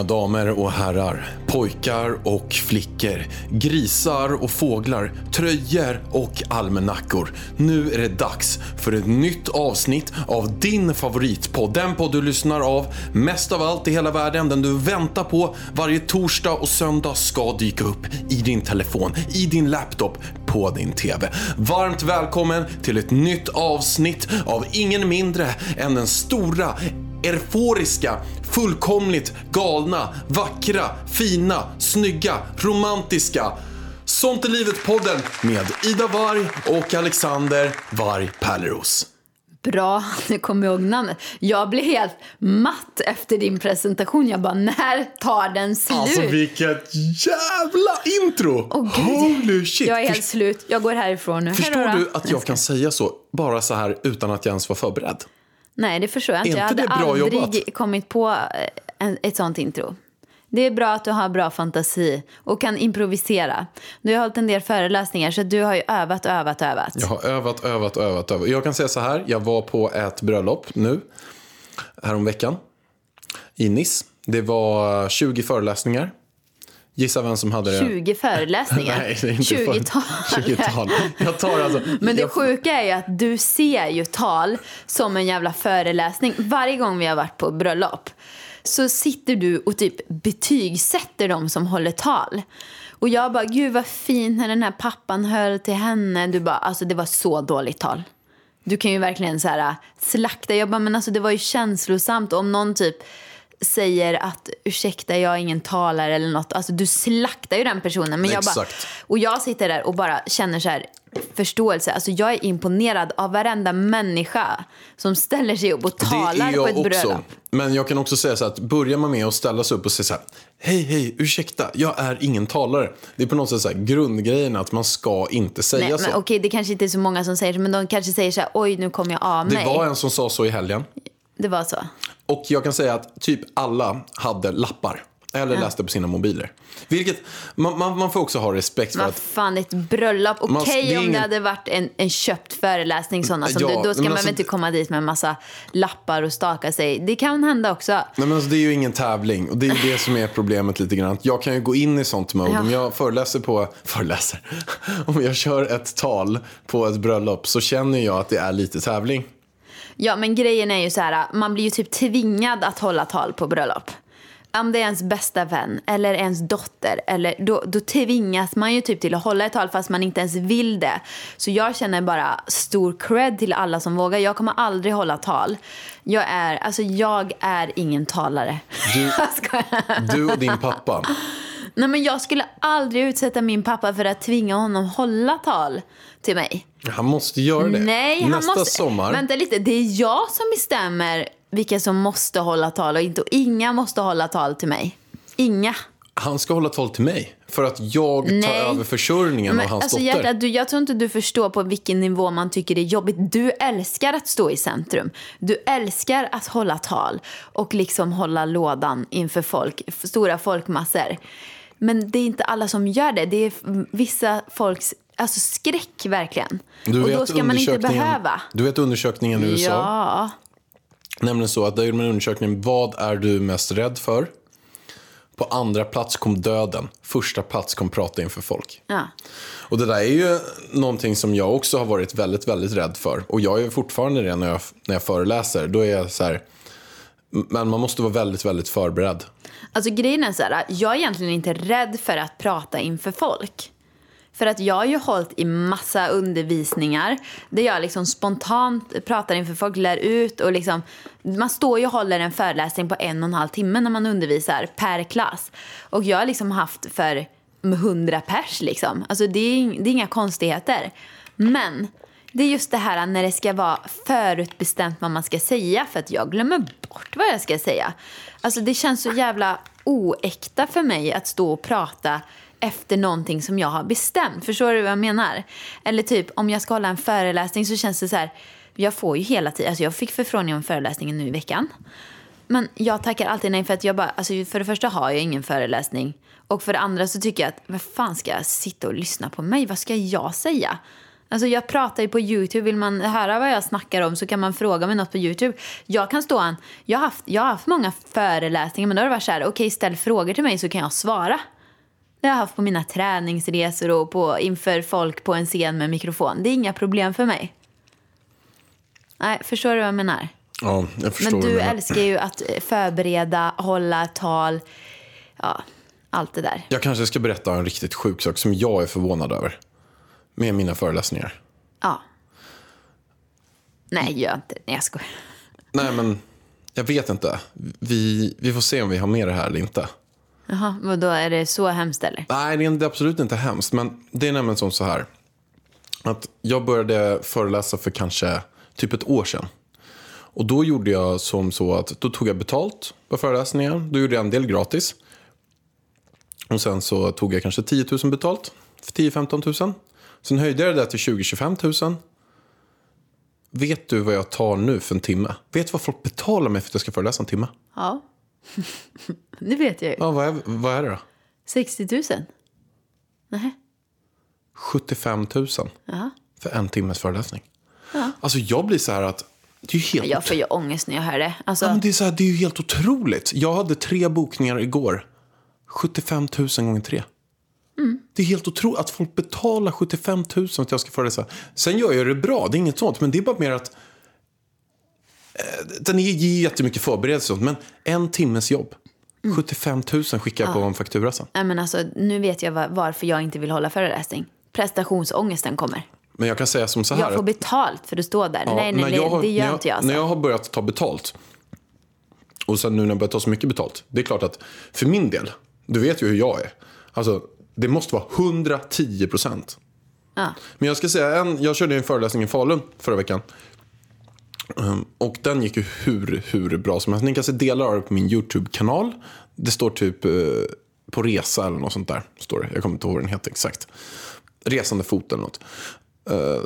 Mina damer och herrar, pojkar och flickor, grisar och fåglar, tröjor och almanackor. Nu är det dags för ett nytt avsnitt av din favoritpodd. Den podd du lyssnar av mest av allt i hela världen. Den du väntar på varje torsdag och söndag ska dyka upp i din telefon, i din laptop, på din TV. Varmt välkommen till ett nytt avsnitt av ingen mindre än den stora euforiska, fullkomligt galna, vackra, fina, snygga, romantiska Sånt är livet-podden med Ida Varg och Alexander Varg Pärleros. Bra, nu kommer jag ihåg namnet. Jag blev helt matt efter din presentation. Jag bara, när tar den slut? Alltså vilket jävla intro! Gud. Holy shit! Jag är helt slut. Jag går härifrån nu. Förstår Hejdå du att jag kan säga så, bara så här utan att jag ens var förberedd? Nej, det förstår jag inte. Är Jag inte hade aldrig jobbat? kommit på eh, en, ett sånt intro. Det är bra att du har bra fantasi och kan improvisera. Du har hållit en del föreläsningar så du har ju övat, övat, övat. Jag har övat, övat, övat, övat. Jag kan säga så här, jag var på ett bröllop nu, häromveckan, i Nice. Det var 20 föreläsningar. Gissa vem som hade det? 20 föreläsningar. Nej, det är inte 20-tal. för... 20-tal. Jag tar alltså... Men det jag... sjuka är ju att du ser ju tal som en jävla föreläsning. Varje gång vi har varit på bröllop så sitter du och typ betygsätter dem som håller tal. Och jag bara, gud vad fint när den här pappan höll till henne. Du bara, alltså det var så dåligt tal. Du kan ju verkligen så här äh, slakta. Jag bara, men alltså det var ju känslosamt. Om någon typ säger att ursäkta jag är ingen talare eller något. Alltså du slaktar ju den personen. Men jag bara, och jag sitter där och bara känner så här förståelse. Alltså jag är imponerad av varenda människa som ställer sig upp och Det talar på ett bröllop. Men jag kan också säga så att börjar man med att ställa sig upp och säga så här. Hej, hej, ursäkta, jag är ingen talare. Det är på något sätt så här grundgrejen att man ska inte säga Nej, så. men okej, det kanske inte är så många som säger så, men de kanske säger så här, oj nu kom jag av Det mig. var en som sa så i helgen. Det var så. Och jag kan säga att typ alla hade lappar. Eller läste på sina mobiler. Vilket, man, man, man får också ha respekt för Vad att fan, ett bröllop. Okej det är om ingen- det hade varit en, en köpt föreläsning sådana som Ja, du. Då ska man alltså- väl inte komma dit med en massa lappar och staka sig. Det kan hända också. Nej, men alltså, det är ju ingen tävling och det är det som är problemet lite grann. Jag kan ju gå in i sånt mode. Ja. Om jag föreläser på, föreläser, om jag kör ett tal på ett bröllop så känner jag att det är lite tävling. Ja, men grejen är ju så här, man blir ju typ tvingad att hålla tal på bröllop. Om det är ens bästa vän eller ens dotter, eller då, då tvingas man ju typ till att hålla ett tal fast man inte ens vill det. Så jag känner bara stor cred till alla som vågar. Jag kommer aldrig hålla tal. Jag är, alltså jag är ingen talare. Du-. Du och din pappa. Nej men jag skulle aldrig utsätta min pappa för att tvinga honom hålla tal till mig. Han måste göra det. Nej, han Nästa måste... sommar. Vänta lite, det är jag som bestämmer vilka som måste hålla tal och inte. Och inga måste hålla tal till mig. Inga. Han ska hålla tal till mig. För att jag tar Nej. över försörjningen Men, av hans alltså, dotter. hjärtat, du, jag tror inte du förstår på vilken nivå man tycker det är jobbigt. Du älskar att stå i centrum. Du älskar att hålla tal och liksom hålla lådan inför folk, stora folkmassor. Men det är inte alla som gör det. Det är vissa folks alltså skräck verkligen. Du och då ska man inte undersökningen- behöva. Du vet undersökningen i USA? Ja. Nämligen så att där gjorde man en undersökning. Vad är du mest rädd för? På andra plats kom döden. Första plats kom prata inför folk. ja. Och det där är ju någonting som jag också har varit väldigt, väldigt rädd för. Och jag är fortfarande det när jag, när jag föreläser. Då är jag så här, men man måste vara väldigt, väldigt förberedd. Alltså grejen är så här, jag är egentligen inte rädd för att prata inför folk. För att jag har ju hållit i massa undervisningar där jag liksom spontant pratar inför folk, lär ut och liksom man står ju och håller en föreläsning på en och en halv timme när man undervisar per klass. Och jag har liksom haft för hundra pers liksom. Alltså det är, det är inga konstigheter. Men det är just det här när det ska vara förutbestämt vad man ska säga för att jag glömmer bort vad jag ska säga. Alltså det känns så jävla oäkta för mig att stå och prata efter någonting som jag har bestämt. Förstår du vad jag menar? Eller typ om jag ska hålla en föreläsning så känns det så här. Jag får ju hela tiden, alltså jag fick förfrågning om föreläsningen nu i veckan. Men jag tackar alltid nej för att jag bara, alltså för det första har jag ingen föreläsning. Och för det andra så tycker jag att, vad fan ska jag sitta och lyssna på mig? Vad ska jag säga? Alltså jag pratar ju på YouTube, vill man höra vad jag snackar om så kan man fråga mig något på YouTube. Jag kan stå en, jag har haft, jag har haft många föreläsningar men då har det varit så här, okej okay, ställ frågor till mig så kan jag svara. Det har jag haft på mina träningsresor och på, inför folk på en scen med mikrofon. Det är inga problem för mig. Nej, förstår du vad jag menar? Ja, jag förstår Men du älskar ju att eh, förbereda, hålla tal, ja, allt det där. Jag kanske ska berätta en riktigt sjuk sak som jag är förvånad över. Med mina föreläsningar. Ja. Nej, gör inte det. Nej, jag skojar. Nej, men jag vet inte. Vi, vi får se om vi har med det här eller inte. Jaha, och då är det så hemskt eller? Nej, det är absolut inte hemskt. Men det är nämligen som så här. Att jag började föreläsa för kanske typ ett år sedan. Och då gjorde jag som så att då tog jag betalt på föreläsningar. Då gjorde jag en del gratis. Och sen så tog jag kanske 10 000 betalt. För 10-15 000. Sen höjde jag det där till 20-25 000. Vet du vad jag tar nu för en timme? Vet du vad folk betalar mig för att jag ska föreläsa en timme? Ja. det vet jag ju. Ja, vad, är, vad är det då? 60 000? Nej. 75 000 Ja. för en timmes föreläsning. Alltså jag blir så här att det är helt, Jag får ju ångest när jag hör det. Alltså, ja, men det är så här, det är ju helt otroligt. Jag hade tre bokningar igår. 75 000 gånger tre. Mm. Det är helt otroligt att folk betalar 75 000 för att jag ska föreläsa. Sen gör jag det bra, det är inget sånt. Men det är bara mer att eh, den ger jättemycket förberedelse. Men en timmes jobb. Mm. 75 000 skickar jag på en faktura sen. nej, men alltså, nu vet jag var- varför jag inte vill hålla föreläsning. Prestationsångesten kommer. Men jag kan säga som så här. Jag får betalt för att stå där. Ja, nej, nej, jag har- det gör jag, inte jag. Alltså. När jag har börjat ta betalt och sen nu när jag börjat ta så mycket betalt. Det är klart att för min del, du vet ju hur jag är. Alltså, det måste vara 110 procent. Ja. Men jag ska säga, en, jag körde en föreläsning i Falun förra veckan. Um, Och den gick ju hur, hur bra som helst. Ni kan se delar av det på min YouTube-kanal. Det står typ eh, på resa eller något sånt där. Står det. Jag kommer inte ihåg vad den heter exakt. Resande fot eller något. Eh,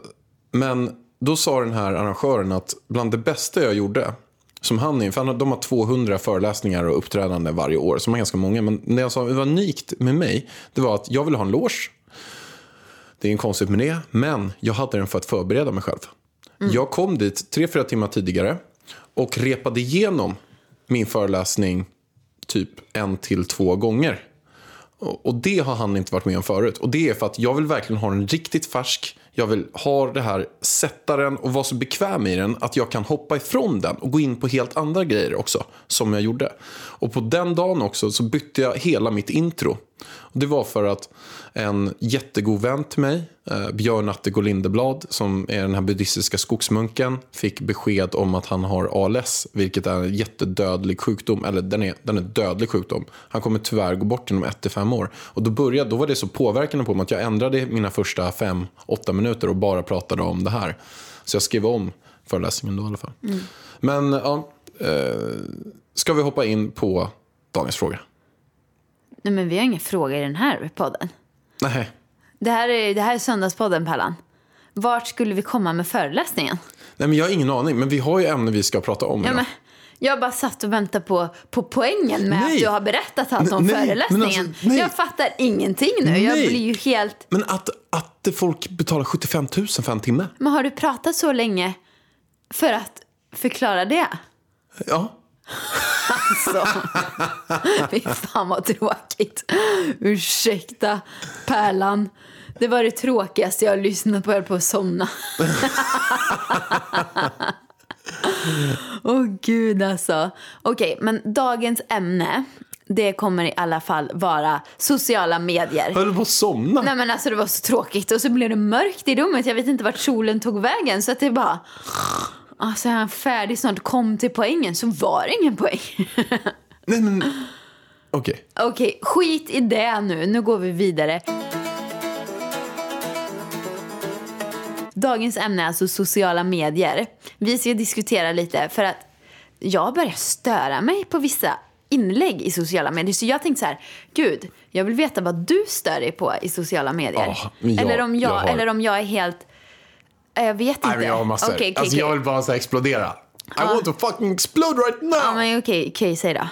men då sa den här arrangören att bland det bästa jag gjorde som han är, för han de har 200 föreläsningar och uppträdande varje år, som har ganska många. Men det jag sa det var unikt med mig, det var att jag ville ha en loge. Det är inget konstigt med det, men jag hade den för att förbereda mig själv. Jag kom dit tre, fyra timmar tidigare och repade igenom min föreläsning typ en till två gånger. Och och det har han inte varit med om förut. Och det är för att jag vill verkligen ha den riktigt färsk. Jag vill ha det här, sätta den och vara så bekväm i den att jag kan hoppa ifrån den och gå in på helt andra grejer också. Som jag gjorde. Och på den dagen också så bytte jag hela mitt intro. Och det var för att en jättegod vän till mig, eh, Björn Attegård Lindeblad, som är den här buddhistiska skogsmunken, fick besked om att han har ALS, vilket är en jättedödlig sjukdom. Eller den är, den är dödlig sjukdom. Han kommer tyvärr gå bort inom ett till fem år. Och då, började, då var det så påverkande på mig att jag ändrade mina första fem, åtta minuter och bara pratade om det här. Så jag skrev om föreläsningen då i alla fall. Men ja, eh, ska vi hoppa in på dagens fråga? Nej, men vi har inga frågor i den här podden. Nej. Det här är, det här är Söndagspodden, Pallan. Vart skulle vi komma med föreläsningen? Nej, men jag har ingen aning. Men vi har ju ämne vi ska prata om Ja, idag. men, jag bara satt och väntade på, på poängen med Nej. att du har berättat allt om Nej, men föreläsningen. alltså, nej. Jag fattar ingenting nu. Jag Nej. blir ju helt... Men att, att folk betalar 75 000 för en timme? Men har du pratat så länge för att förklara det? Ja. Så. Fy fan vad tråkigt. Ursäkta, Pärlan. Det var det tråkigaste jag har lyssnat på. Jag höll på att somna. Åh gud alltså. Okej, men dagens ämne. Det kommer i alla fall vara sociala medier. Höll du på att somna? Nej men alltså det var så tråkigt och så blev det mörkt i rummet. Jag vet inte vart solen tog vägen så att det bara... Alltså är han färdig snart? Kom till poängen så var det ingen poäng. Nej, men... Okej. Okej, skit i det nu. Nu går vi vidare. dagens ämne är alltså sociala medier. Vi ska diskutera lite för att jag börjar störa mig på vissa inlägg i sociala medier. Så jag tänkte så här, gud, jag vill veta vad du stör dig på i sociala medier. Men jag- eller, om jag, jag har- eller om jag är helt... Eh, Jag vet inte. Nej, jag har massor. Okej, okej, alltså, jag okej. vill bara så explodera. I want to fucking explode right now! Ja, men okej, okej, säg då.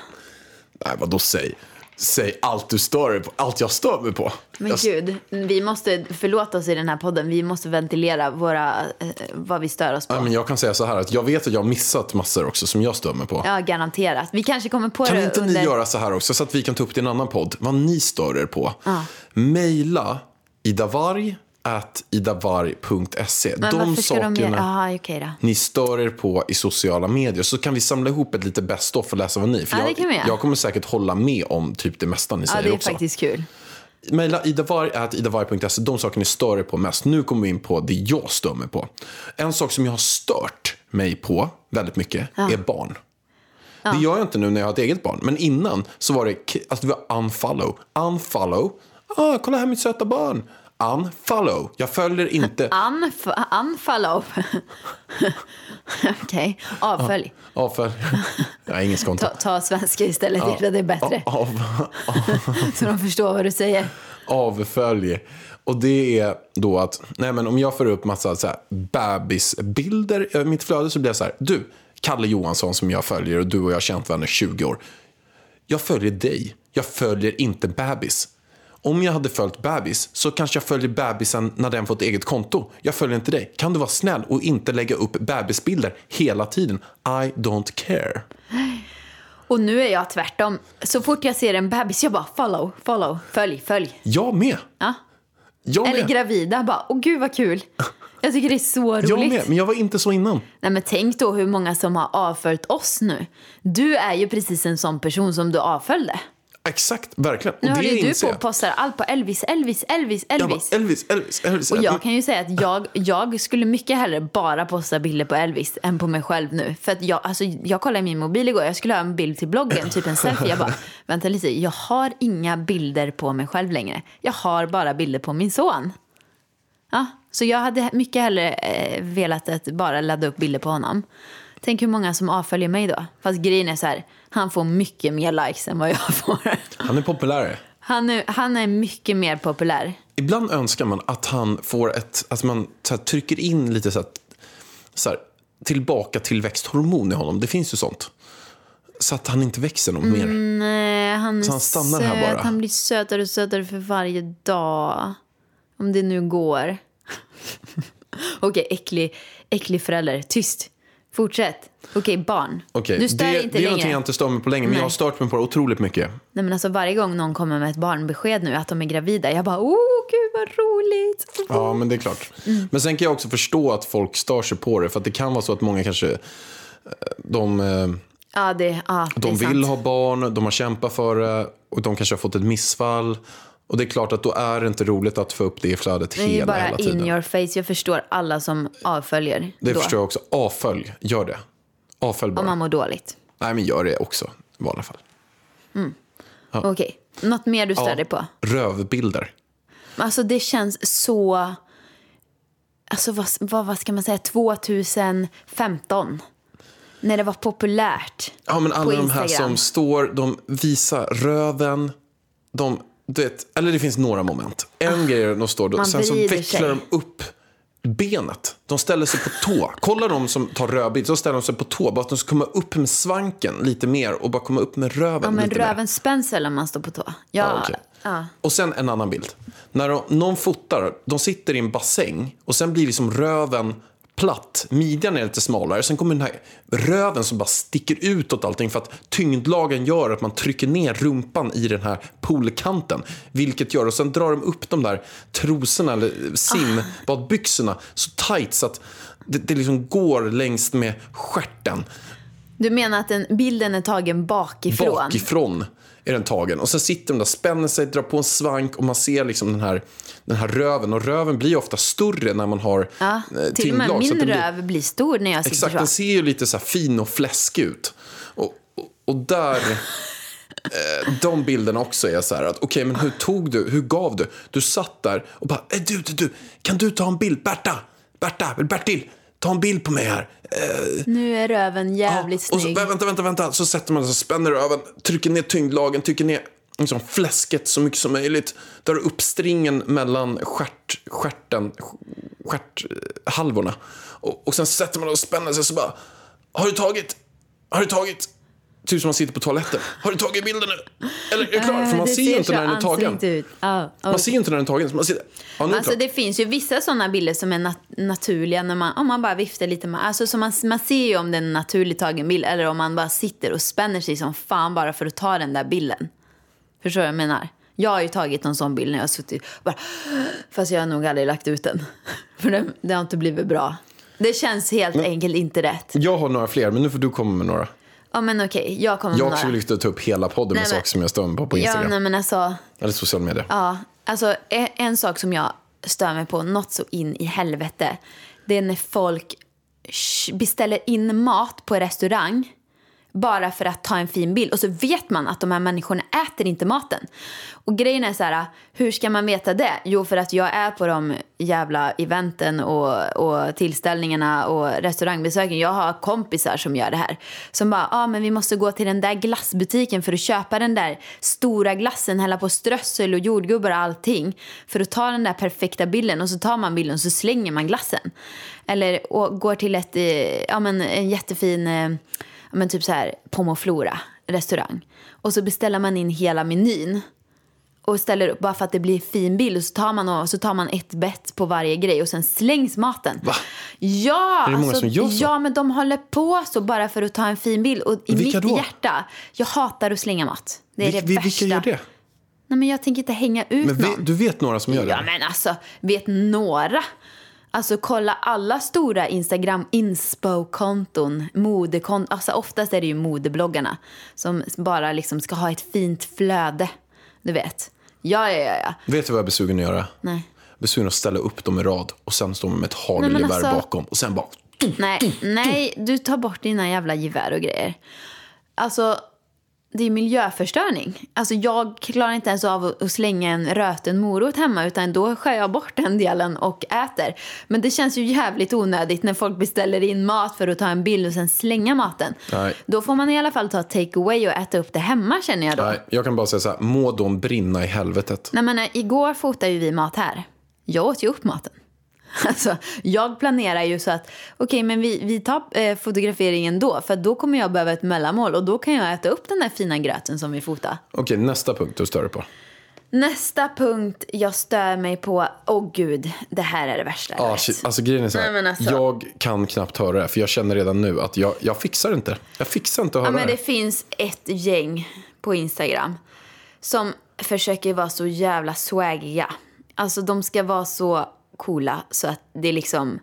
Nej, vadå säg? Säg allt du stör dig på. Allt jag stör mig på. Men jag, gud, vi måste, förlåt oss i den här podden, vi måste ventilera våra, eh, vad vi stör oss på. Nej, men jag kan säga så här att jag vet att jag har missat massor också som jag stör mig på. Ja, garanterat. Vi kanske kommer på Kan det inte under... ni göra så här också så att vi kan ta upp det i en annan podd? Vad ni stör er på. Maila idavarg at idavarg.se. De de sakerna. Ja, okej då. ni stör er på i sociala medier så kan vi samla ihop ett lite best of och läsa vad ni. För Ja, jag, jag kommer säkert hålla med om typ det mesta ni Ja, säger det är också. faktiskt kul. Mejla idavarg.se, de saker ni stör er på mest. Nu kommer vi in på det jag stör mig på. En sak som jag har stört mig på väldigt mycket är barn. Det gör jag inte nu när jag har ett eget barn. Men innan så var det, alltså det var unfollow. Unfollow. Ah, kolla här mitt söta barn. Unfollow. Jag följer inte. Unf- unfollow. okej, avfölj. Avfölj. Jag har ingen konto. Ta, ta svenska istället, det är bättre. Av, Så de förstår vad du säger. avfölj. Och det är då att, nej men om jag får upp massa så här bebisbilder i mitt flöde så blir jag så här, du, Kalle Johansson som jag följer och du och jag har känt varandra i 20 år. Jag följer dig, jag följer inte bebis. Om jag hade följt bebis så kanske jag följer bebisen när den fått eget konto. Jag följer inte dig. Kan du vara snäll och inte lägga upp bebisbilder hela tiden? I don't care. Och nu är jag tvärtom. Så fort jag ser en bebis, jag bara follow, follow, följ, följ. Jag med. Ja. Jag Eller med. gravida, bara, åh gud vad kul. Jag tycker det är så roligt. Jag med, men jag var inte så innan. Nej, men tänk då hur många som har avföljt oss nu. Du är ju precis en sån person som du avföljde. Exakt, verkligen. Nu och håller ju du på och postar allt på Elvis, Elvis, Elvis, Jag bara, Elvis. Elvis, Elvis, Elvis. Och jag kan ju säga att jag, jag skulle mycket hellre bara posta bilder på Elvis än på mig själv nu. För att jag, alltså, jag kollade i min mobil igår, jag skulle ha en bild till bloggen, typ en selfie. Jag bara, vänta lite, jag har inga bilder på mig själv längre. Jag har bara bilder på min son. Ja, så jag hade mycket hellre eh, velat att bara ladda upp bilder på honom. Tänk hur många som avföljer mig då. Fast grejen är så här, han får mycket mer likes än vad jag får. Han är populär. Han är, han är mycket mer populär. Ibland önskar man att han får ett, att man så här, trycker in lite så här, så här, tillbaka tillväxthormon i honom. Det finns ju sånt. Så att han inte växer något mer. Nej, han Så han stannar här söt. bara? Han blir sötare och sötare för varje dag. Om det nu går. Okej, äcklig, äcklig förälder. Tyst. Fortsätt. Okej, barn. Okej, Du stör det, inte det är längre. någonting jag inte stör mig på länge, men jag har stört mig på det otroligt mycket. Nej, men alltså, varje gång någon kommer med ett barnbesked nu att de är gravida, jag bara åh gud vad roligt. Ja, men det är klart. Mm. Men sen kan jag också förstå att folk stör sig på det, för att det kan vara så att många kanske, eh, de, eh, Ja, det, ja, det de vill sant. ha barn, de har kämpat för det och de kanske har fått ett missfall. Och det är klart att då är det inte roligt att få upp det i flödet Det är hela, bara hela tiden. in your face. Jag förstår alla som avföljer Det då. förstår jag också. Avfölj, gör det. Avfölj bara. Om man mår dåligt. Nej, men gör det också i vanliga fall. Okej, något mer du stör dig på? Rövbilder. Alltså det känns så... Alltså vad, vad, vad ska man säga? 2015. När det var populärt. Ja, men alla på de här som står, de visar röven. De, du vet, eller det finns några moment. En grej är att de står, Ah, Man sen så vecklar sig. de upp benet. De ställer sig på tå. Kolla de som tar rödbild, så ställer de sig på tå. Bara att de ska komma upp med svanken lite mer och bara komma upp med röven Ja, men lite mer. röven spänns väl om man står på tå? Ja, Ja, okej. ja. Och sen en annan bild. När de, någon fotar, de sitter i en bassäng och sen blir liksom röven platt, midjan är lite smalare. Sen kommer den här röven som bara sticker utåt allting för att tyngdlagen gör att man trycker ner rumpan i den här poolkanten. Vilket gör, och sen drar de upp de där trosorna eller simbadbyxorna så tight så att det, det liksom går längs med stjärten. Du menar att den bilden är tagen bakifrån? Bakifrån är den tagen. Och sen sitter de där, spänner sig, drar på en svank och man ser liksom den här, den här röven. Och röven blir ofta större när man har Ja, eh, till och med min den blir- röv blir stor när jag sitter Exakt, den så. ser ju lite så här fin och fläskig ut. Och, och, och där... eh, De bilderna också är så här att okej, men hur tog du, hur gav du? Du satt där och bara, eh, du, du, du, kan du ta en bild? Berta, Berta, Bertil, ta en bild på mig här. Eh, Nu är röven jävligt och så, snygg. vänta, vänta, vänta. Så sätter man sig, spänner röven, trycker ner tyngdlagen, trycker ner liksom fläsket så mycket som möjligt. Drar upp stringen mellan stjärt, stjärten, stjärthalvorna. Och, och sen sätter man och spänner sig så bara, har du tagit? Har du tagit? Typ som man sitter på toaletten. Har du tagit bilden nu? Eller är det klart? För man Det ser ju inte när den är tagen. Ut. Ja, Man ser ju inte när den är tagen. Så man ser, ja, nu är Alltså det finns ju vissa sådana bilder som är nat- naturliga när man, om man bara viftar lite med, alltså så man, man ser ju om det är en naturligt tagen bild eller om man bara sitter och spänner sig som fan bara för att ta den där bilden. Förstår du vad jag menar? Jag har ju tagit en sån bild när jag har suttit bara, fast jag har nog aldrig lagt ut den. För det, det har inte blivit bra. Det känns helt enkelt inte rätt. Jag har några fler, men nu får du komma med några. Ja men okej, jag kommer Jag med några. vill ta upp hela podden med Nej, men- saker som jag stör mig på på Ja, Instagram. nej men alltså. Eller sociala medier. Ja, alltså en, en sak som jag stör mig på något så in i helvete. Det är när folk beställer in mat på restaurang bara för att ta en fin bild. Och så vet man att de här människorna äter inte maten. Och grejen är så här, hur ska man veta det? Jo, för att jag är på de jävla eventen och, och tillställningarna och restaurangbesöken. Jag har kompisar som gör det här. Som bara, ja ah, men vi måste gå till den där glassbutiken för att köpa den där stora glassen, hälla på strössel och jordgubbar och allting. För att ta den där perfekta bilden och så tar man bilden och så slänger man glassen. Eller och går till ett, eh, ja men en jättefin eh, men typ så här Pomoflora restaurang. Och så beställer man in hela menyn. Och ställer upp bara för att det blir fin bild. Och så tar man, och så tar man ett bett på varje grej och sen slängs maten. Va? Ja, Är det många som gör så? ja, men de håller på så bara för att ta en fin bild. Och i Vilka mitt då? hjärta, jag hatar att slänga mat. Det är Vil- det värsta. vilka gör det? Nej, men jag tänker inte hänga ut Men vi, någon. du vet några som gör det? Ja, men alltså, vet några. Alltså kolla alla stora Instagram inspo-konton, modekonton. Alltså oftast är det ju modebloggarna som bara liksom ska ha ett fint flöde. Du vet. Ja, ja, ja. ja. Vet du vad jag är besugen att göra? Nej. Besugen att ställa upp dem i rad och sen stå med ett hagelgevär alltså- bakom och sen bara... Nej, nej, du tar bort dina jävla gevär och grejer. Alltså, det är miljöförstöring. Alltså, jag klarar inte ens av att- att slänga en röten morot hemma utan då skär jag bort den delen och äter. Men det känns ju jävligt onödigt när folk beställer in mat för att ta en bild och sen slänga maten. Nej. Då får man i alla fall ta take away och äta upp det hemma känner jag då. Nej, jag kan bara säga så här, må de brinna i helvetet. Nej, men, eh, igår fotade ju vi mat här. Jag åt ju upp maten. Alltså, jag planerar ju så att okej, men vi, vi tar eh, fotograferingen då. För då kommer jag behöva ett mellanmål och då kan jag äta upp den där fina gröten som vi fotar. Okej, nästa punkt du stör dig på. Nästa punkt jag stör mig på. Åh gud, det här är det värsta jag Ah, vet. shit. Alltså grejen är så här, Nej, alltså- jag kan knappt höra det för jag känner redan nu att jag, jag fixar inte. Jag fixar inte att Ja, höra men det. det finns ett gäng på Instagram som försöker vara så jävla swaggiga. Alltså de ska vara så coola så att det är liksom...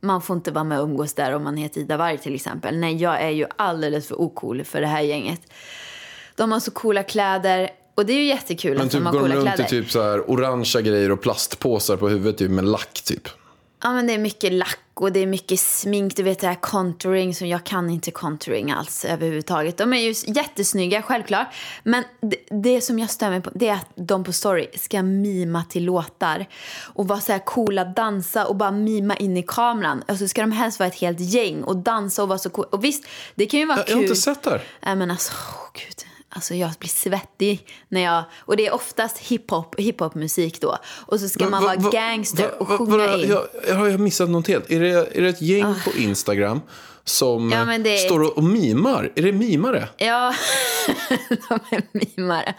Man får inte vara med och umgås där om man heter Ida Warg till exempel. Nej, jag är ju alldeles för ocool för det här gänget. De har så coola kläder och det är ju jättekul Men att typ de har går de coola runt kläder. i typ så här orangea grejer och plastpåsar på huvudet typ med lack typ. Ja, men det är mycket lack och det är mycket smink. Du vet det här contouring som jag kan inte contouring alls överhuvudtaget. De är ju jättesnygga, självklart. Men det, det som jag stör mig på det är att de på story ska mima till låtar. Och vara så här coola, dansa och bara mima in i kameran. Alltså ska de helst vara ett helt gäng och dansa och vara så cool. Och visst, det kan ju vara Jag, kul. jag har inte sett det här. Nej men alltså, åh gud. Alltså jag blir svettig när jag... Och det är oftast hiphop, hiphopmusik då. Och så ska man Va- vara va- gangster va- och va- sjunga va- in. Jag, har jag missat något helt. Är det, är det ett gäng på Instagram som. Ja, eh, det är- står och, och mimar? Är det mimare? Ja, de är mimare.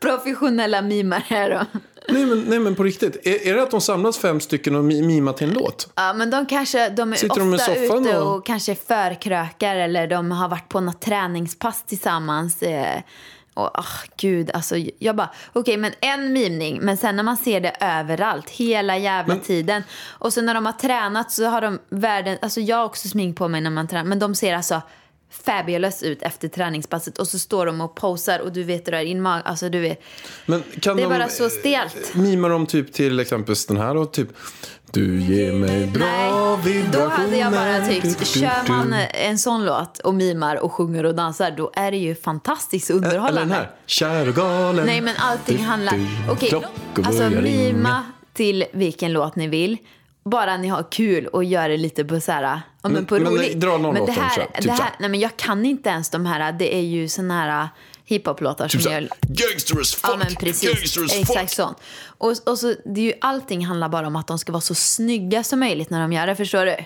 Professionella mimare är de. Nej men, nej men på riktigt. Är, är det att de samlas fem stycken och mi- mimar till en låt? Ja, men de kanske, de är Sitter de ofta soffan ute och- och kanske förkrökar eller de har varit på något träningspass tillsammans. Eh, och ah, gud, alltså jag bara, okej men en mimning, men sen när man ser det överallt, hela jävla Men- tiden. Och så när de har tränat så har de världen, alltså jag har också smink på mig när man tränar, men de ser alltså fabulous ut efter träningspasset och så står de och posar och du vet det där in mag, alltså du vet. Men kan Det är de, bara så stelt. Mimar de typ till exempel den här och typ Du ger mig bra Nej, då vibrationer hade jag bara tyckt, kör man en sån låt och mimar och sjunger och dansar, då är det ju fantastiskt Eller den underhållande. här, kär och galen Nej, men allting handlar... Okej, klockor alltså mima till vilken låt ni vill. Bara ni har kul och gör det lite på så här, ja, men, på men roligt. dra någon men det här, här, typ det här, nej men jag kan inte ens de här, det är ju såna här hiphop-låtar Typ som gör gangster as fuck, Ja men precis, exakt sånt. Och, och så, det är ju, allting handlar bara om att de ska vara så snygga som möjligt när de gör det, förstår du?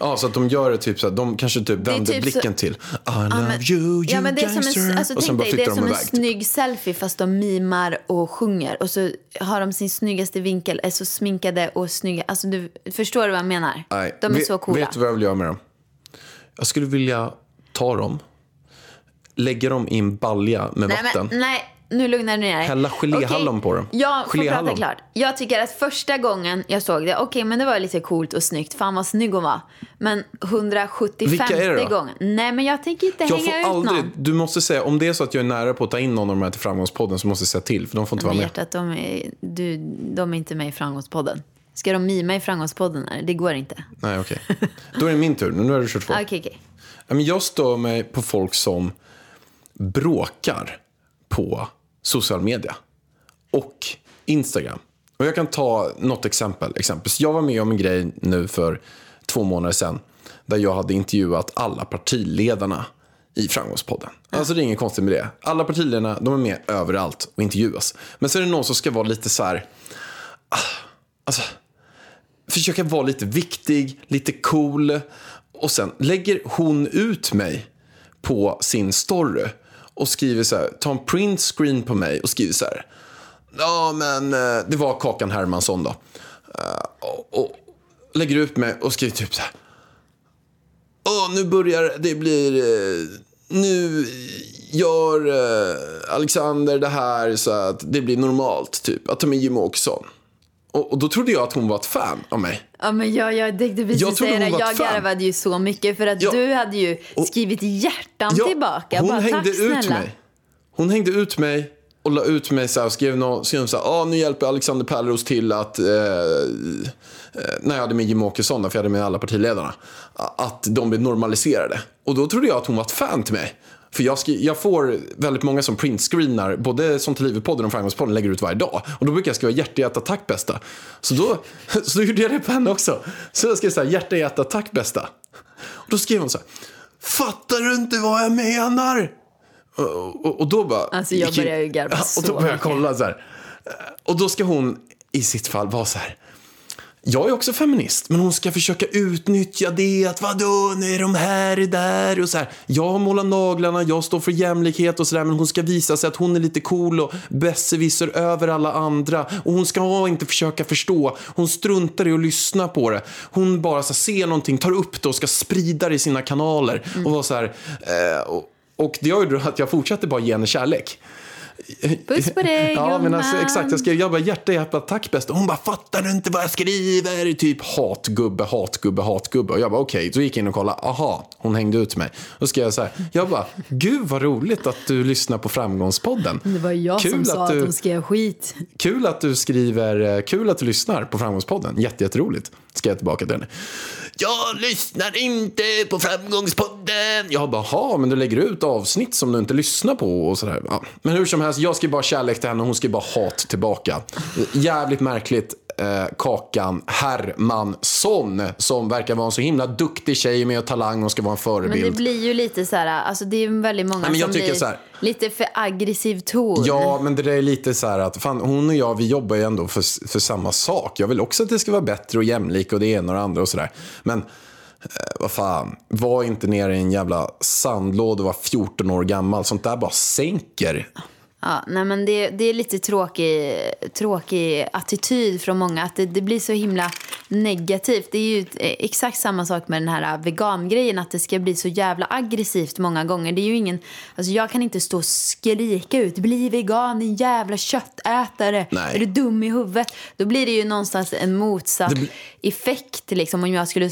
Ja, så att de gör det typ så här, de kanske typ vänder typ blicken så- till I love men- you, you ja, men det är som en, alltså, och sen bara dig, det är de som en typ. snygg selfie fast de mimar och sjunger. Och så har de sin snyggaste vinkel, är så sminkade och snygga. Alltså, du, förstår du vad jag menar? Nej, De är vet, så coola. Vet du vad jag vill göra med dem? Jag skulle vilja ta dem, lägga dem i en balja med nej, vatten. men, nej, nu lugnar du ner dig. Hälla geléhallon på dem. Prata Geléhallon. klart. Jag tycker att första gången jag såg det, okej men det var lite coolt och snyggt. Fan vad snygg hon var. Men 175 Vilka är det då? gången. Nej men jag tänker inte Jag hänga får ut aldrig, någon. du måste säga, om det är så att jag är nära på att ta in någon av de här till Framgångspodden så måste jag säga till, för de får inte vara med. hjärtat, de är, du, de är inte med i Framgångspodden. Ska de mima i Framgångspodden? Nej, det går inte. Nej, okej. Då är det min tur, nu har du kört okej. Ja, men Jag stör mig på folk som bråkar på social media och Instagram. Och jag kan ta något exempel. Exempelvis, jag var med om en grej nu för två månader sedan där jag hade intervjuat alla partiledarna i Framgångspodden. Alltså det är inget konstigt med det. Alla partiledarna de är med överallt och intervjuas. Men så är det någon som ska vara lite så här... ah, Alltså, försöka vara lite viktig, lite cool. Och sen lägger hon ut mig på sin story och skriver så här, tar en print screen på mig och skriver så här. Ja, men eh, det var Kakan Hermansson då. Eh, och, och lägger ut mig och skriver typ så här. Åh, nu börjar det blir... Eh, nu gör Alexander det här så att det blir normalt, typ. Att ta med Jimmie Åkesson. Och, och då trodde jag att hon var ett fan av mig. Ja, men jag, jag tänkte precis Jag säga det. Jag garvade ju så mycket för att Ja. du hade ju skrivit hjärtan Ja, tillbaka. Hon Bara, hängde ut snälla. mig. Hon hängde ut mig och la ut mig så här, och skrev, nå, skrev så här, ah, nu hjälper Alexander Pärleros till att, eh, eh, när jag hade med Jimmie Åkesson, för jag hade med alla partiledarna, att de blir normaliserade. Och då trodde jag att hon var ett fan till mig. För jag, jag får väldigt många som printscreenar, både som till Livet-podden och Framgångspodden lägger ut varje dag. Och då brukar jag skriva hjärta, hjärta, tack bästa. Så då, så då gjorde jag det på henne också. Så jag skrev så här, hjärta, hjärta, tack bästa. Och då skrev hon så här, fattar du inte vad jag menar? Och, och, och då bara... Alltså, jag börjar ju garva Ja, Och då så började jag kolla så här. Och då ska hon i sitt fall vara så här. Jag är också feminist, men hon ska försöka utnyttja det att vadå, nu är de här är där och så här. Jag målar naglarna, jag står för jämlikhet och sådär, men hon ska visa sig att hon är lite cool och besserwisser över alla andra och hon ska inte försöka förstå. Hon struntar i att lyssna på det. Hon bara så här, ser någonting, tar upp det och ska sprida det i sina kanaler och vara så här. Eh, och, och det gör ju att jag fortsätter bara ge henne kärlek. Puss på dig, Ja, men alltså, exakt. Jag skrev jag bara hjärta, hjärta, tack bästa. Hon bara, fattar du inte vad jag skriver? Typ hatgubbe, hatgubbe, hatgubbe. Och jag bara, okej. Så gick jag in och kollade. Aha, hon hängde ut mig. Då skrev jag så här. Jag bara, gud vad roligt att du lyssnar på Framgångspodden. Det var jag som Kul sa att att, du- de skrev skit. Kul att du skriver, eh, kul att du lyssnar på Framgångspodden. Jätte, jätteroligt. Skrev jag tillbaka till henne. Jag lyssnar inte på Framgångspodden. Jag bara, ha, men du lägger ut avsnitt som du inte lyssnar på och sådär. Ja. Men hur som helst, jag ska bara kärlek till henne och hon ska bara hat tillbaka. Jävligt märkligt. Eh, Kakan Hermansson som verkar vara en så himla duktig tjej med talang och ska vara en Men det förebild. blir ju lite så här, alltså det är ju väldigt många Nej, som blir här- lite för aggressiv ton. Ja, men det där är lite så här att fan, hon och jag, vi jobbar ju ändå för, för samma sak. Jag vill också att det ska vara bättre och jämlik och det ena och det andra och sådär. Men eh, vad fan, var inte nere i en jävla sandlåda och var 14 år gammal. Sånt där bara sänker. Ja, nej men det, det är lite tråkig, tråkig attityd från många. Att det, det blir så himla negativt. Det är ju eh, exakt samma sak med den här vegangrejen. Att det ska bli så jävla aggressivt många gånger. Det är ju ingen, alltså jag kan inte stå och skrika ut. Bli vegan din jävla köttätare. Nej. Är du dum i huvudet? Då blir det ju någonstans en motsatt blir- effekt. Liksom, om jag skulle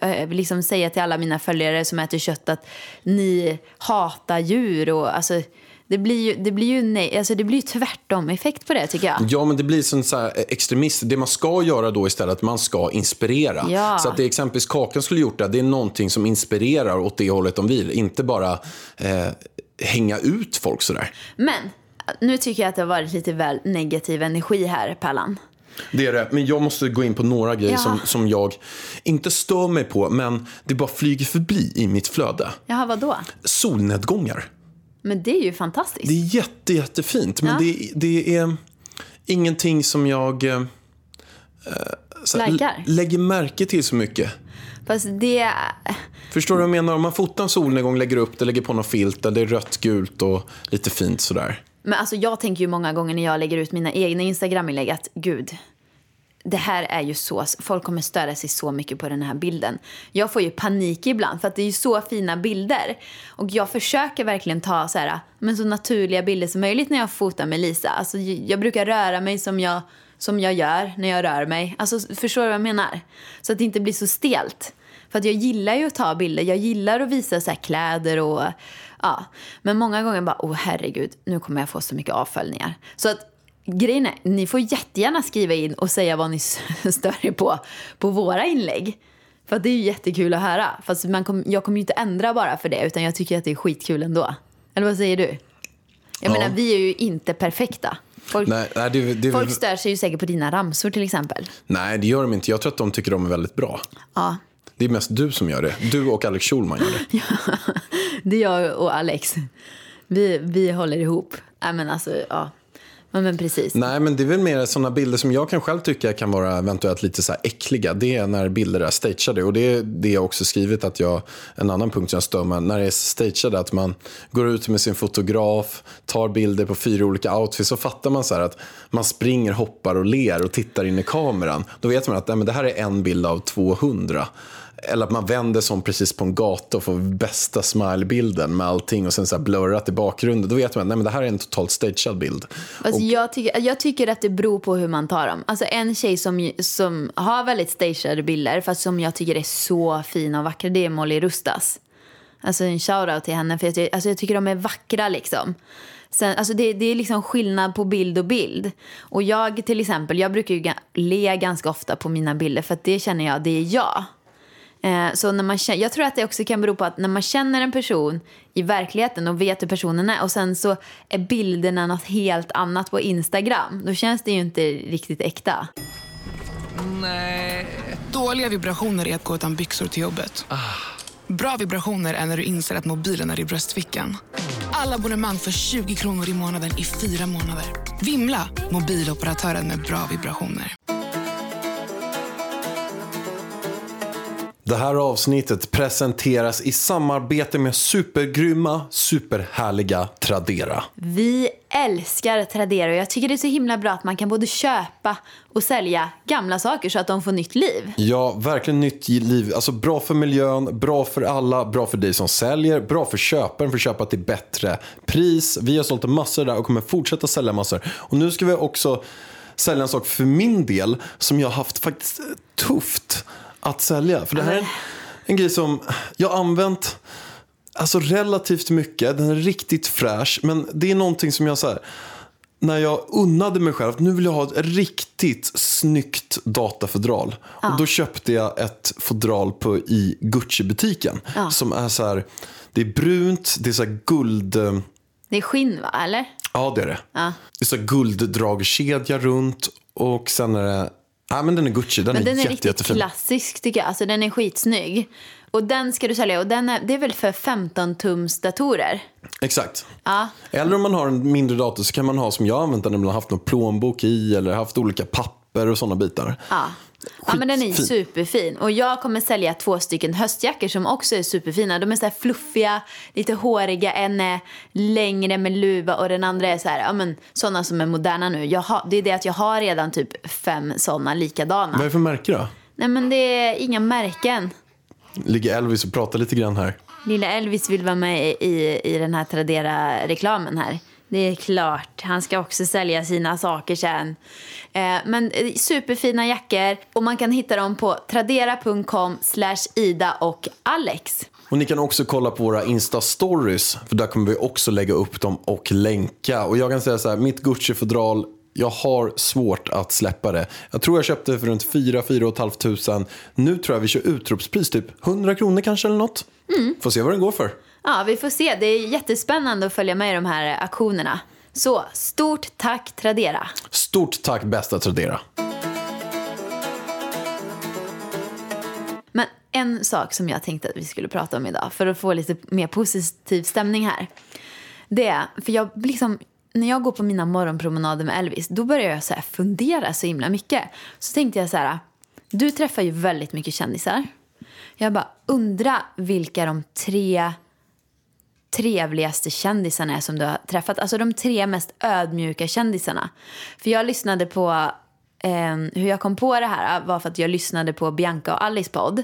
eh, liksom säga till alla mina följare som äter kött att ni hatar djur. Och, alltså, det blir ju, det blir ju, nej, alltså, det blir ju tvärtom effekt på det tycker jag. Ja, men det blir sån så här extremist. Det man ska göra då istället, att man ska inspirera. Ja. Så att det exempelvis Kakan skulle gjort det, det är någonting som inspirerar åt det hållet de vill. Inte bara eh, hänga ut folk sådär. Men nu tycker jag att det har varit lite väl negativ energi här, Pallan. Det är det. Men jag måste gå in på några grejer Ja. som, som jag inte stör mig på, men det bara flyger förbi i mitt flöde. Jaha, vadå? Solnedgångar. Men det är ju fantastiskt. Det är jätte, jättefint, men Ja. det, det är ingenting som jag eh, så här, Likar. l- lägger märke till så mycket. Fast det... Förstår du vad jag menar? Om man fotar en solnedgång, lägger upp det, lägger på något filter, det är rött, gult och lite fint sådär. Men alltså jag tänker ju många gånger när jag lägger ut mina egna Instagram-inlägg att gud, det här är ju så, folk kommer störa sig så mycket på den här bilden. Jag får ju panik ibland för att det är ju så fina bilder. Och jag försöker verkligen ta så, här, men så naturliga bilder som möjligt när jag fotar med Lisa. Alltså, jag brukar röra mig som jag, som jag gör när jag rör mig. Alltså, förstår du vad jag menar? Så att det inte blir så stelt. För att jag gillar ju att ta bilder. Jag gillar att visa så här kläder och ja. Men många gånger bara, åh herregud, nu kommer jag få så mycket avföljningar. Så att grejen är, ni får jättegärna skriva in och säga vad ni stör er på på våra inlägg. För det är ju jättekul att höra. Fast man kom, jag kommer ju inte ändra bara för det, utan jag tycker att det är skitkul ändå. Eller vad säger du? Jag menar, vi är ju inte perfekta. Folk, Nej, nej, det, det, folk stör sig ju säkert på dina ramsor till exempel. nej, det gör de inte. Jag tror att de tycker de är väldigt bra. Ja, Det är mest du som gör det. Du och Alex Schulman gör det. det är jag och Alex. Vi, vi håller ihop. Nej men alltså, ja. Ja, men precis. Nej, men det är väl mer sådana bilder som jag kan själv tycka kan vara eventuellt lite så här äckliga. Det är när bilder är stageade. Och det är det jag också skrivit att jag, en annan punkt som jag stör mig när det är stageade, att man går ut med sin fotograf, tar bilder på fyra olika outfits, så fattar man så här att man springer, hoppar och ler och tittar in i kameran. Då vet man att nej, men det här är en bild av 200. Eller att man vänder som precis på en gata och får bästa smilebilden med allting och sen så här blurrat i bakgrunden. Då vet man att nej, men det här är en totalt stagead bild. Alltså, jag, tycker, jag tycker att det beror på hur man tar dem. Alltså en tjej som, som har väldigt stageade bilder, fast som jag tycker är så fina och vackra, det är Molly Rustas. Alltså en shoutout till henne, för jag, ty- alltså, jag tycker de är vackra liksom. Sen, alltså det, det är liksom skillnad på bild och bild. Och jag till exempel, jag brukar ju le ganska ofta på mina bilder för att det känner jag, det är jag. Eh, så när man, kä- jag tror att det också kan bero på att när man känner en person i verkligheten och vet hur personen är och sen så är bilderna något helt annat på Instagram. Då känns det ju inte riktigt äkta. Dåliga vibrationer är att gå utan byxor till jobbet. Bra vibrationer är när du inser att mobilen är i bröstfickan. Alla abonnemang för 20 kronor i månaden i fyra månader. Vimla! Mobiloperatören med bra vibrationer. Det här avsnittet presenteras i samarbete med supergrymma, superhärliga Tradera. Vi älskar Tradera och jag tycker det är så himla bra att man kan både köpa och sälja gamla saker så att de får nytt liv. Ja, verkligen nytt liv. Alltså bra för miljön, bra för alla, bra för dig som säljer, bra för köparen för att köpa till bättre pris. Vi har sålt massor där och kommer fortsätta sälja massor. Och nu ska vi också sälja en sak för min del som jag har haft faktiskt tufft att sälja. För det här är en, en grej som jag har använt alltså relativt mycket. Den är riktigt fräsch. Men det är någonting som jag så här, när jag unnade mig själv att nu vill jag ha ett riktigt snyggt datafodral. Och då köpte jag ett fodral på, i Gucci-butiken. Som är så här, det är brunt, det är så guld... eh, Det är skinn va, eller? Ja, det är det. Det är så gulddragkedja runt och sen är det... Nej, men den är Gucci. Den Men är, den är jätte, riktigt jättefin. klassisk tycker jag. Alltså den är skitsnygg. Och den ska du sälja och den är, det är väl för 15 tums datorer? Exakt. Ja. Eller om man har en mindre dator så kan man ha som jag använt den har haft någon plånbok i eller haft olika papper och sådana bitar. Ja. Ja, men den är Skitfin. superfin. Och jag kommer sälja två stycken höstjackor som också är superfina. De är så här fluffiga, lite håriga. En är längre med luva och den andra är så här, ja men sådana som är moderna nu. Har, det är det att jag har redan typ fem sådana likadana. Vad är det för märke då? Nej men det är inga märken. Ligger Elvis och pratar lite grann här. Lilla Elvis vill vara med i, i den här Tradera-reklamen här. Det är klart. Han ska också sälja sina saker sen. Eh, men eh, superfina jackor. Och man kan hitta dem på tradera.com Ida och Alex. Och ni kan också kolla på våra Insta-stories. För där kommer vi också lägga upp dem och länka. Och jag kan säga så här, mitt Gucci-fodral, jag har svårt att släppa det. Jag tror jag köpte det för runt 4-4 500. Nu tror jag vi kör utropspris, typ 100 kronor kanske eller något. Får se vad den går för. Ja, vi får se. Det är jättespännande att följa med i de här aktionerna. Så stort tack Tradera. Stort tack bästa Tradera. Men en sak som jag tänkte att vi skulle prata om idag för att få lite mer positiv stämning här. Det är, för jag liksom, när jag går på mina morgonpromenader med Elvis då börjar jag så fundera så himla mycket. Så tänkte jag så här, du träffar ju väldigt mycket kändisar. Jag bara undrar vilka de tre trevligaste kändisarna är som du har träffat. Alltså de tre mest ödmjuka kändisarna. För jag lyssnade på, eh, hur jag kom på det här var för att jag lyssnade på Bianca och Alice podd.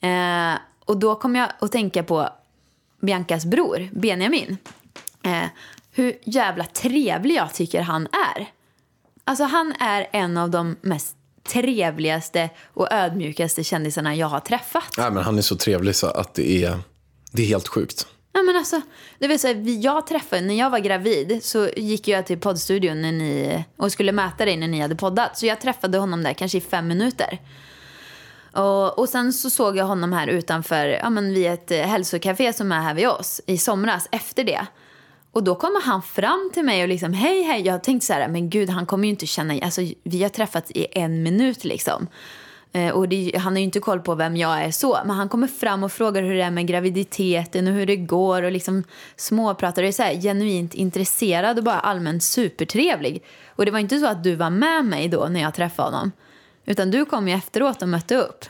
Eh, och då kom jag att tänka på Biancas bror, Benjamin. Eh, hur jävla trevlig jag tycker han är. Alltså han är en av de mest trevligaste och ödmjukaste kändisarna jag har träffat. Nej, men han är så trevlig så att det är, det är helt sjukt. Ja, men alltså, det vill säga, jag träffade, när jag var gravid så gick jag till poddstudion när ni, och skulle möta dig när ni hade poddat. Så jag träffade honom där kanske i fem minuter. Och, och sen så såg jag honom här utanför, ja men vid ett eh, hälsokafé som är här vid oss i somras efter det. Och då kommer han fram till mig och liksom hej hej. Jag tänkte så här, men gud han kommer ju inte känna, alltså vi har träffats i en minut liksom. Eh, och det, han har ju inte koll på vem jag är så. Men han kommer fram och frågar hur det är med graviditeten och hur det går och liksom småpratar och är så här genuint intresserad och bara allmänt supertrevlig. Och det var inte så att du var med mig då när jag träffade honom. Utan du kom ju efteråt och mötte upp.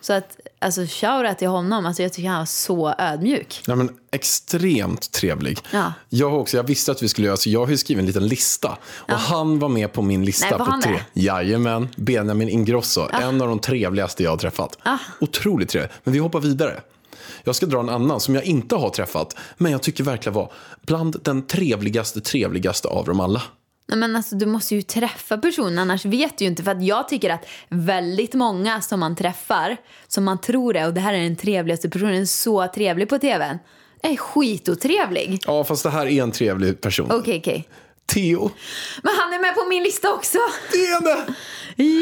Så att, alltså shoutout till honom. Alltså jag tycker han var så ödmjuk. Nej, men extremt trevlig. Ja. Jag, har också, jag visste att vi skulle göra så jag har ju skrivit en liten lista. Och han var med på min lista Nej, på han tre. Jajamän, Benjamin Ingrosso. En av de trevligaste jag har träffat. Ah. Otroligt trevlig. Men vi hoppar vidare. Jag ska dra en annan som jag inte har träffat. Men jag tycker verkligen var bland den trevligaste, trevligaste av dem alla. Nej, men alltså, du måste ju träffa personen, annars vet du ju inte. För att jag tycker att väldigt många som man träffar, som man tror är, och det här är den trevligaste personen, så trevlig på tv, är skitotrevlig. Ja, fast det här är en trevlig person. Okej, okej. Theo. Men han är med på min lista också! Det är det!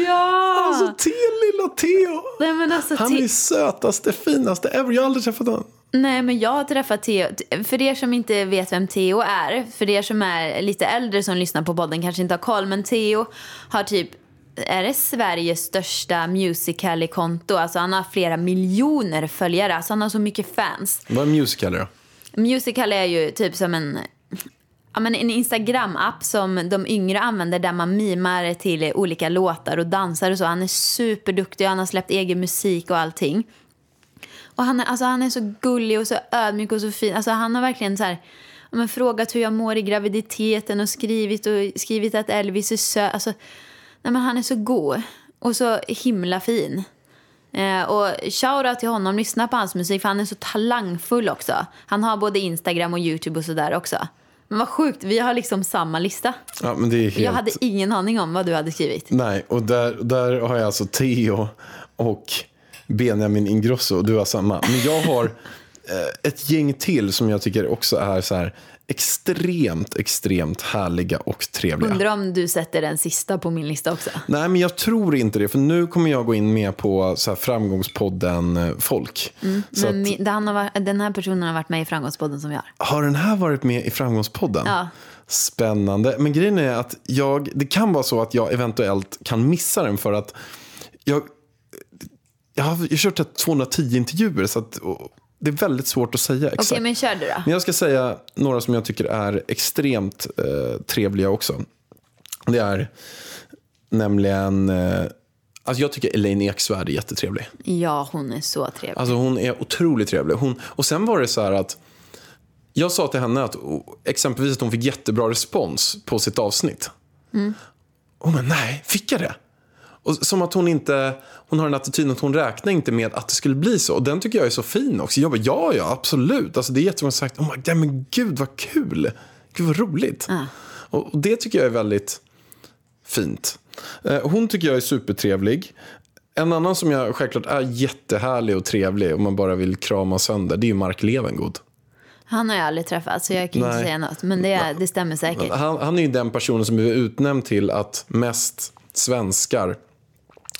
Ja! Alltså, Theo, lilla Theo. Nej, men alltså, Han är sötaste, finaste ever. Jag har aldrig träffat honom. Nej, men jag har träffat Theo. För er som inte vet vem Theo är, för er som är lite äldre som lyssnar på podden kanske inte har koll, men Theo har typ är det Sveriges största Musical.ly-konto? Alltså han har flera miljoner följare. Alltså han har så mycket fans. Vad är musical då? Musical är ju typ som en, ja, men en Instagram-app som de yngre använder där man mimar till olika låtar och dansar och så. Han är superduktig och han har släppt egen musik och allting. Och han är, alltså, han är så gullig och så ödmjuk och så fin. Alltså, han har verkligen så här, men, frågat hur jag mår i graviditeten och skrivit, och skrivit att Elvis är söt. Alltså, nej, men han är så god och så himla fin. Eh, och shoutout till honom, lyssna på hans musik för han är så talangfull också. Han har både Instagram och YouTube och sådär också. Men vad sjukt, vi har liksom samma lista. Ja, men det är helt... Jag hade ingen aning om vad du hade skrivit. Nej, och där, där har jag alltså Theo och Benjamin Ingrosso och du har samma. Men jag har eh, ett gäng till som jag tycker också är så här extremt, extremt härliga och trevliga. Undrar om du sätter den sista på min lista också. Nej, men jag tror inte det. För nu kommer jag gå in med på så framgångspodden eh, Folk. Så Mm, Men att, han har, den här personen har varit med i Framgångspodden som jag har. har den här varit med i Framgångspodden? Ja. Spännande. Men grejen är att jag, det kan vara så att jag eventuellt kan missa den för att jag, jag har jag har kört ett 210 intervjuer så att, och det är väldigt svårt att säga exakt. Okej, men kör du då. Men jag ska säga några som jag tycker är extremt eh, trevliga också. Det är nämligen, eh, alltså jag tycker Elaine Eksvärd är jättetrevlig. Ja, hon är så trevlig. Alltså hon är otroligt trevlig. Hon, och sen var det så här att jag sa till henne att oh, exempelvis att hon fick jättebra respons på sitt avsnitt. Hon bara, nej, fick jag det? Och som att hon inte, hon har en attityd att hon räknar inte med att det skulle bli så. Och den tycker jag är så fin också. Jag bara, ja, ja, absolut. Alltså det är jättemånga som sagt, oh my God, men gud vad kul. Gud vad roligt. Och, och det tycker jag är väldigt fint. Eh, Hon tycker jag är supertrevlig. En annan som jag självklart är jättehärlig och trevlig om man bara vill krama sönder, det är ju Mark Levengood. Han har jag aldrig träffat, så jag kan inte Nej. säga något. Men det, det stämmer säkert. Han, han är ju den personen som är utnämnd till att mest svenskar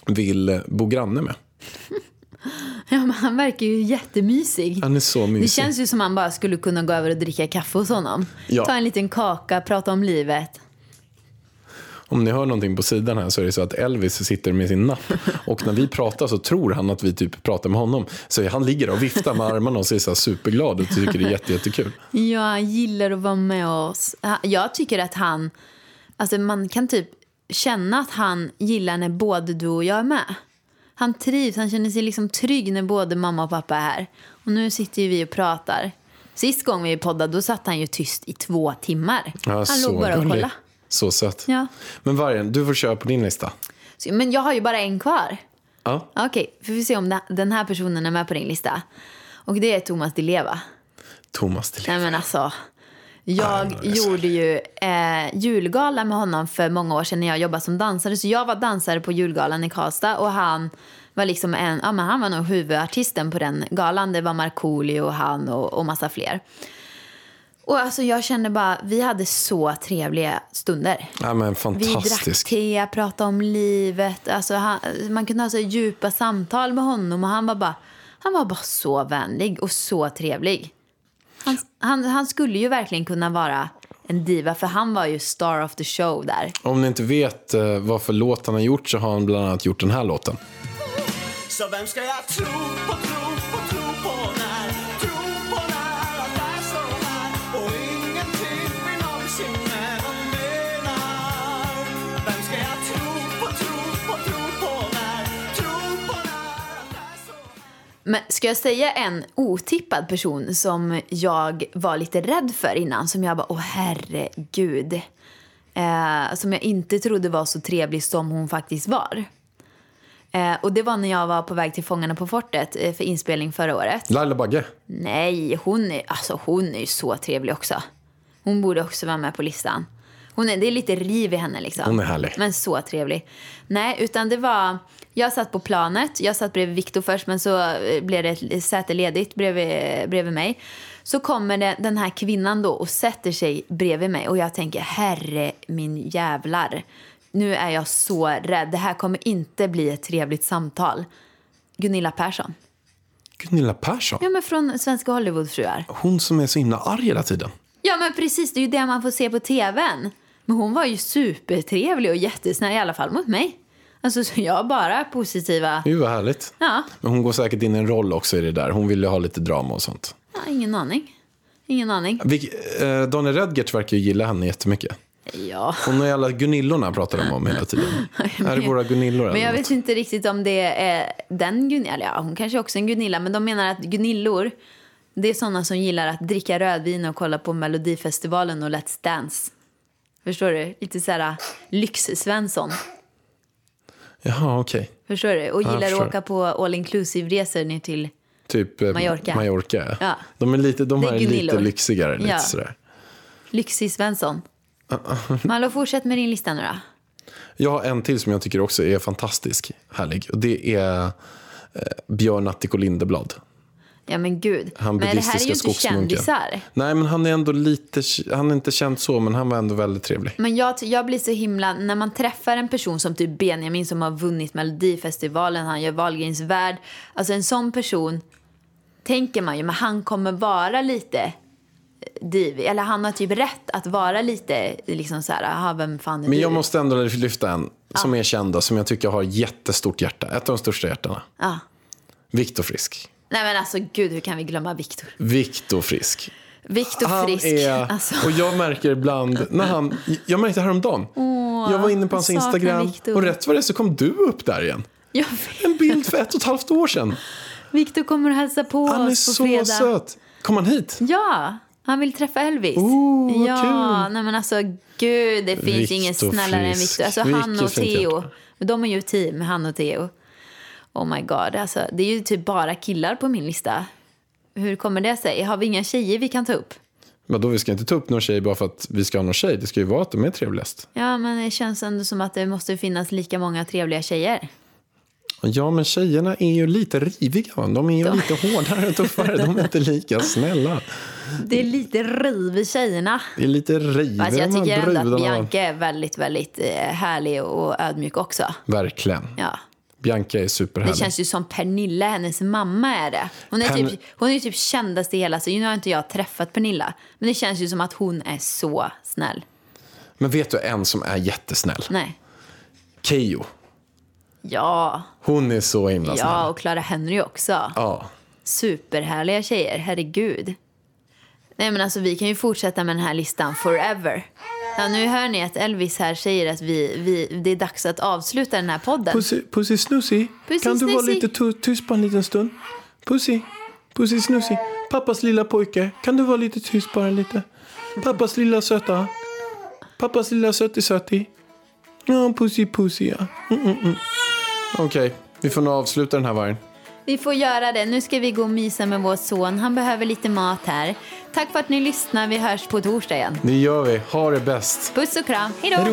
vill bo granne med. Ja, men han verkar ju jättemysig. Han är så mysig. Det känns ju som han bara skulle kunna gå över och dricka kaffe hos honom. Ja. Ta en liten kaka, prata om livet. Om ni hör någonting på sidan här så är det så att Elvis sitter med sin napp. Och när vi pratar så tror han att vi typ pratar med honom. Så han ligger och viftar med armarna och ser så superglad och tycker det är jätte, jättekul. Ja, han gillar att vara med oss. Jag tycker att han... Alltså man kan typ känna att han gillar när både du och jag är med. Han trivs, han känner sig liksom trygg när både mamma och pappa är här. Och nu sitter ju vi och pratar. Sist gång vi poddade, då satt han ju tyst i två timmar. Ja, han låg bara och kollade. Så söt. Ja. Men Vargen, du får köra på din lista. Så- Men jag har ju bara en kvar. Ja. Okej, får vi se om den här personen är med på din lista. Och det är Thomas Di Leva. Thomas till Nej men alltså. Jag gjorde ju eh, julgala med honom för många år sedan när jag jobbade som dansare. Så jag var dansare på julgalan i Karlstad och han var liksom en, ja men han var nog huvudartisten på den galan. Det var Markoolio och han och, och massa fler. Och alltså jag kände bara, vi hade så trevliga stunder. Ja, men Vi drack fantastisk. te, pratade om livet. Alltså han, man kunde ha så djupa samtal med honom och han var bara, han var bara så vänlig och så trevlig. Han, han, han skulle ju verkligen kunna vara en diva för han var ju star of the show där. Om ni inte vet eh, vad för låt han har gjort så har han bland annat gjort den här låten. Så vem ska jag tro på, tro Men ska jag säga en otippad person som jag var lite rädd för innan? Som jag bara, åh herregud. Eh, som jag inte trodde var så trevlig som hon faktiskt var. Eh, och det var när jag var på väg till Fångarna på fortet eh, för inspelning förra året. Laila Bagge. Nej, hon är, alltså, hon är ju så trevlig också. Hon borde också vara med på listan. Hon är, det är lite riv i henne liksom. Hon är härlig. Men så trevlig. Nej, utan det var... Jag satt på planet. Jag satt bredvid Viktor först, men så eh, blev det ett säte ledigt bredvid, bredvid mig. Så kommer det, den här kvinnan då och sätter sig bredvid mig. Och jag tänker, herre min jävlar. Nu är jag så rädd. Det här kommer inte bli ett trevligt samtal. Gunilla Persson. Gunilla Persson. Ja, men från Svenska Hollywoodfruar. Hon som är så himla arg hela tiden. Ja men precis, det är ju det man får se på tvn. Men hon var ju supertrevlig och jättesnäll, i alla fall mot mig. Alltså så jag har bara positiva... Ju vad härligt. Ja, Men hon går säkert in i en roll också i det där. Hon vill ju ha lite drama och sånt. ja ingen aning. Ingen aning. Vilk, eh, Daniel Redgert verkar ju gilla henne jättemycket. Ja. Hon ju alla Gunillorna pratar de om hela tiden. är det våra Gunillor Men jag något? vet inte riktigt om det är den Gunilla. Ja, hon kanske också är en Gunilla. Men de menar att Gunillor, det är sådana som gillar att dricka rödvin och kolla på Melodifestivalen och Let's Dance. Förstår du? Lite så här lyx-Svensson. Jaha, okej. Förstår du? Och gillar att förstår. åka på all inclusive-resor ner till... Typ eh, Mallorca. Mallorca. Ja. De, är lite, de här är lite lyxigare. Lite Ja. sådär. Lyxig Svensson. Malou, fortsätt med din lista nu då. Jag har en till som jag tycker också är fantastisk. Härlig. Och det är eh, Björn Attiko Lindeblad. Ja men gud. Han men det här är ju inte kändisar. Nej, men han är ändå lite... Han är inte känd så, men han var ändå väldigt trevlig. Men jag, jag blir så himla, när man träffar en person som typ Benjamin som har vunnit Melodifestivalen, han gör Wahlgrens värld. Alltså en sån person tänker man ju, men han kommer vara lite divig. Eller han har typ rätt att vara lite liksom så här, aha, vem fan är Men du? jag måste ändå lyfta en som är känd som jag tycker har jättestort hjärta. Ett av de största hjärtana. Ja. Viktor Frisk. Nej men alltså gud, hur kan vi glömma Viktor? Viktor Frisk. Viktor Han Frisk. är, Alltså. och jag märker ibland, när han, jag märkte häromdagen, jag var inne på hans Instagram Viktor. och rätt vad det är så kom du upp där igen. En bild för ett och ett halvt år sedan. Viktor kommer att hälsa på Han är oss på så fredag. söt. Kom han hit? Ja, han vill träffa Elvis. Oh, ja, kul. nej men alltså gud, det finns Victor ingen snällare än Frisk. Viktor. Alltså han Vilket och fint Theo. De är ju team, han och Theo. Oh my god, alltså det är ju typ bara killar på min lista. Hur kommer det sig? Har vi inga tjejer vi kan ta upp? Men då vi ska inte ta upp någon tjej bara för att vi ska ha någon tjej. Det ska ju vara att de är trevligast. Ja, men det känns ändå som att det måste finnas lika många trevliga tjejer. Ja, men tjejerna är ju lite riviga. De är ju lite hårdare och tuffare. De är inte lika snälla. Det är lite riv i tjejerna. Det är lite riv i jag de tycker ändå att. Bianca är väldigt, väldigt eh, härlig och ödmjuk också. Verkligen. Ja. Bianca är Det superhärlig. känns ju som Pernilla, hennes mamma är det. Hon är, Pen- typ, hon är typ kändast i hela, så nu har inte jag träffat Pernilla. Men det känns ju som att hon är så snäll. Men vet du en som är jättesnäll? Nej. Keyyo. Ja, Hon är så himla snäll. ja och Clara Henry också. Ja. Superhärliga tjejer, herregud. Nej men alltså vi kan ju fortsätta med den här listan forever. Ja, nu hör ni att Elvis här säger att vi, vi, det är dags att avsluta den här podden. Pussy, pussy Snussi, Pussy kan du vara Snussi. lite tu- tyst bara en liten stund? Pussy, Pussy Snussi, pappas lilla pojke, kan du vara lite tyst bara lite? Pappas lilla söta, pappas lilla sötti-sötti. Ja, Pussy Pussy ja. Mm, mm, mm. Okej, vi får nog avsluta den här vargen. Vi får göra det. Nu ska vi gå och mysa med vår son. Han behöver lite mat här. Tack för att ni lyssnar. Vi hörs på torsdag igen. Det gör vi, ha det bäst. Puss och kram. Hej då!